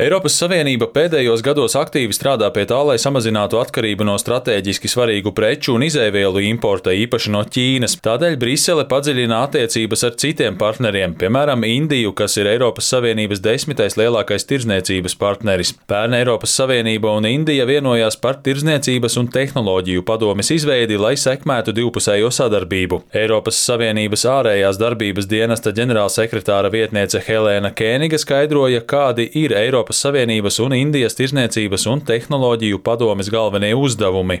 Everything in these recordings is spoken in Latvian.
Eiropas Savienība pēdējos gados aktīvi strādā pie tā, lai samazinātu atkarību no strateģiski svarīgu preču un izēvielu importa, īpaši no Ķīnas. Tādēļ Brisele padziļina attiecības ar citiem partneriem, piemēram, Indiju, kas ir Eiropas Savienības desmitais lielākais tirdzniecības partneris. Pērn Eiropas Savienība un Indija vienojās par tirdzniecības un tehnoloģiju padomes izveidi, lai sekmētu divpusējo sadarbību. Eiropas Savienības ārējās darbības dienesta ģenerālsekretāra vietniece Helēna Kēniga skaidroja, kādi ir Eiropas Eiropas Savienības un Indijas tirzniecības un tehnoloģiju padomes galvenie uzdevumi.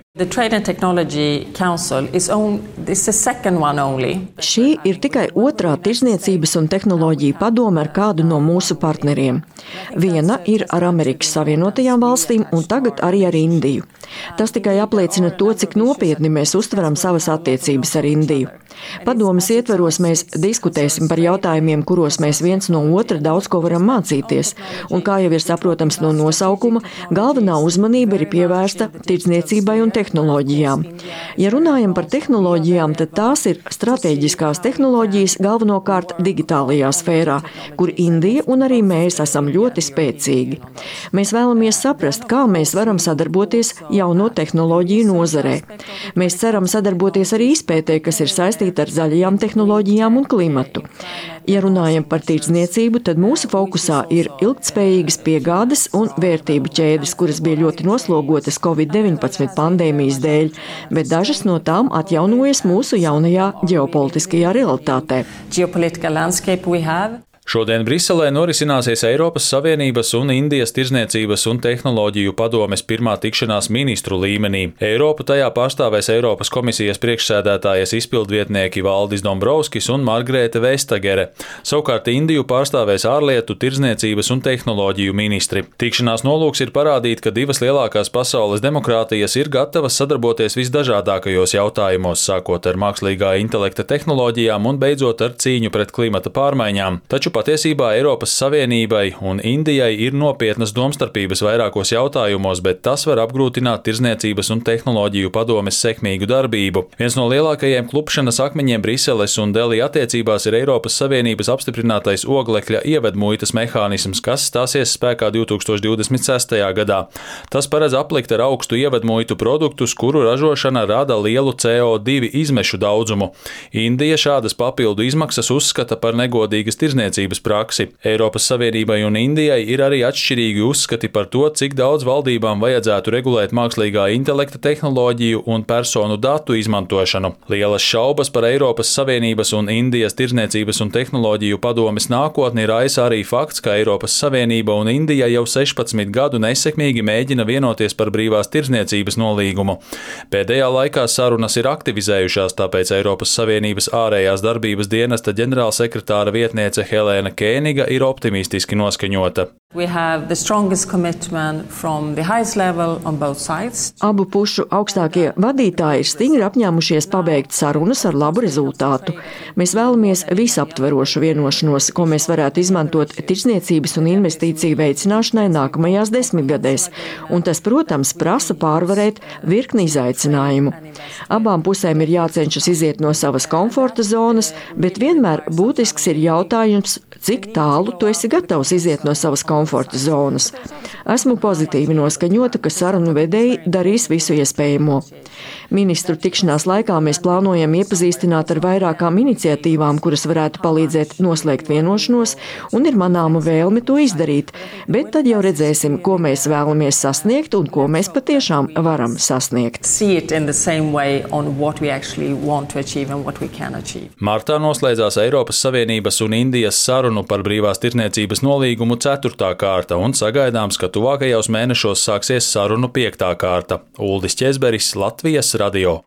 Šī ir tikai otrā tirzniecības un tehnoloģiju padome ar kādu no mūsu partneriem. Viena ir ar Amerikas Savienotajām valstīm un tagad arī ar Indiju. Tas tikai apliecina to, cik nopietni mēs uztveram savas attiecības ar Indiju. Padomas ietveros mēs diskutēsim par jautājumiem, kuros mēs viens no otra daudz ko varam mācīties. Un, kā jau ir saprotams no nosaukuma, galvenā uzmanība ir pievērsta tirdzniecībai un tehnoloģijām. Ja runājam par tehnoloģijām, tad tās ir strateģiskās tehnoloģijas galvenokārt digitālajā sfērā, kur Indija un arī mēs esam ļoti spēcīgi. Mēs vēlamies saprast, kā mēs varam sadarboties jauno tehnoloģiju nozarē. Mēs ceram sadarboties arī izpētē, kas ir saistīta ar zaļajām tehnoloģijām un klimatu. Ja runājam par tirdzniecību, tad mūsu fokusā ir ilgtspējīgas piegādes un vērtību ķēdes, kuras bija ļoti noslogotas Covid-19 pandēmijas dēļ, bet dažas no tām atjaunojas mūsu jaunajā ģeopolitiskajā realitātē. Šodien Briselē norisināsies Eiropas Savienības un Indijas tirzniecības un tehnoloģiju padomes pirmā tikšanās ministru līmenī. Eiropu tajā pārstāvēs Eiropas komisijas priekšsēdētājas izpildvietnieki Valdis Dombrovskis un Margrēte Vestagere. Savukārt Indiju pārstāvēs ārlietu, tirzniecības un tehnoloģiju ministri. Tikšanās nolūks ir parādīt, ka divas lielākās pasaules demokrātijas ir gatavas sadarboties visdažādākajos jautājumos, sākot ar mākslīgā intelekta tehnoloģijām un beidzot ar cīņu pret klimata pārmaiņām. Taču patiesībā Eiropas Savienībai un Indijai ir nopietnas domstarpības vairākos jautājumos, bet tas var apgrūtināt tirzniecības un tehnoloģiju padomes sekmīgu darbību. Viens no lielākajiem klupšanas akmeņiem Briseles un Delī attiecībās ir Eiropas Savienības apstiprinātais oglekļa ievedmuitas mehānisms, kas stāsies spēkā 2026. gadā. Tas paredz aplikt ar augstu ievedmuitu produktus, kuru ražošana rada lielu CO2 izmešu daudzumu. Indija šādas papildu izmaksas uzskata par negodīgas tirzniecības tirzniecības praksi. Eiropas Savienībai un Indijai ir arī atšķirīgi uzskati par to, cik daudz valdībām vajadzētu regulēt mākslīgā intelekta tehnoloģiju un personu datu izmantošanu. Lielas šaubas par Eiropas Savienības un Indijas tirzniecības un tehnoloģiju padomes nākotni raisa arī fakts, ka Eiropas Savienība un Indija jau 16 gadu nesekmīgi mēģina vienoties par brīvās tirzniecības nolīgumu. Pēdējā laikā sarunas ir aktivizējušās, tāpēc Eiropas Savienības ārējās darbības dienesta ģenerālsekretāra vietniece Helēna Helēna Kēniga ir optimistiski noskaņota. Abu pušu augstākie vadītāji ir stingri apņēmušies pabeigt sarunas ar labu rezultātu. Mēs vēlamies visaptverošu vienošanos, ko mēs varētu izmantot tirsniecības un investīciju veicināšanai nākamajās desmitgadēs, un tas, protams, prasa pārvarēt virkni izaicinājumu. Abām pusēm ir jācenšas iziet no savas komforta zonas, bet vienmēr būtisks ir jautājums, cik tālu tu esi gatavs iziet no savas komforta zonas. Esmu pozitīvi noskaņota, ka sarunu vedēji darīs visu iespējamo. Ministru tikšanās laikā mēs plānojam iepazīstināt ar vairākām iniciatīvām, kuras varētu palīdzēt noslēgt vienošanos, un ir manāma vēlme to izdarīt. Bet tad jau redzēsim, ko mēs vēlamies sasniegt un ko mēs patiešām varam sasniegt. Martā noslēdzās Eiropas Savienības un Indijas sarunu par brīvās tirniecības nolīgumu ceturtā kārta, un sagaidāms, ka tuvākajos mēnešos sāksies sarunu piektā kārta. Uldis Česberis, Latvijas radio.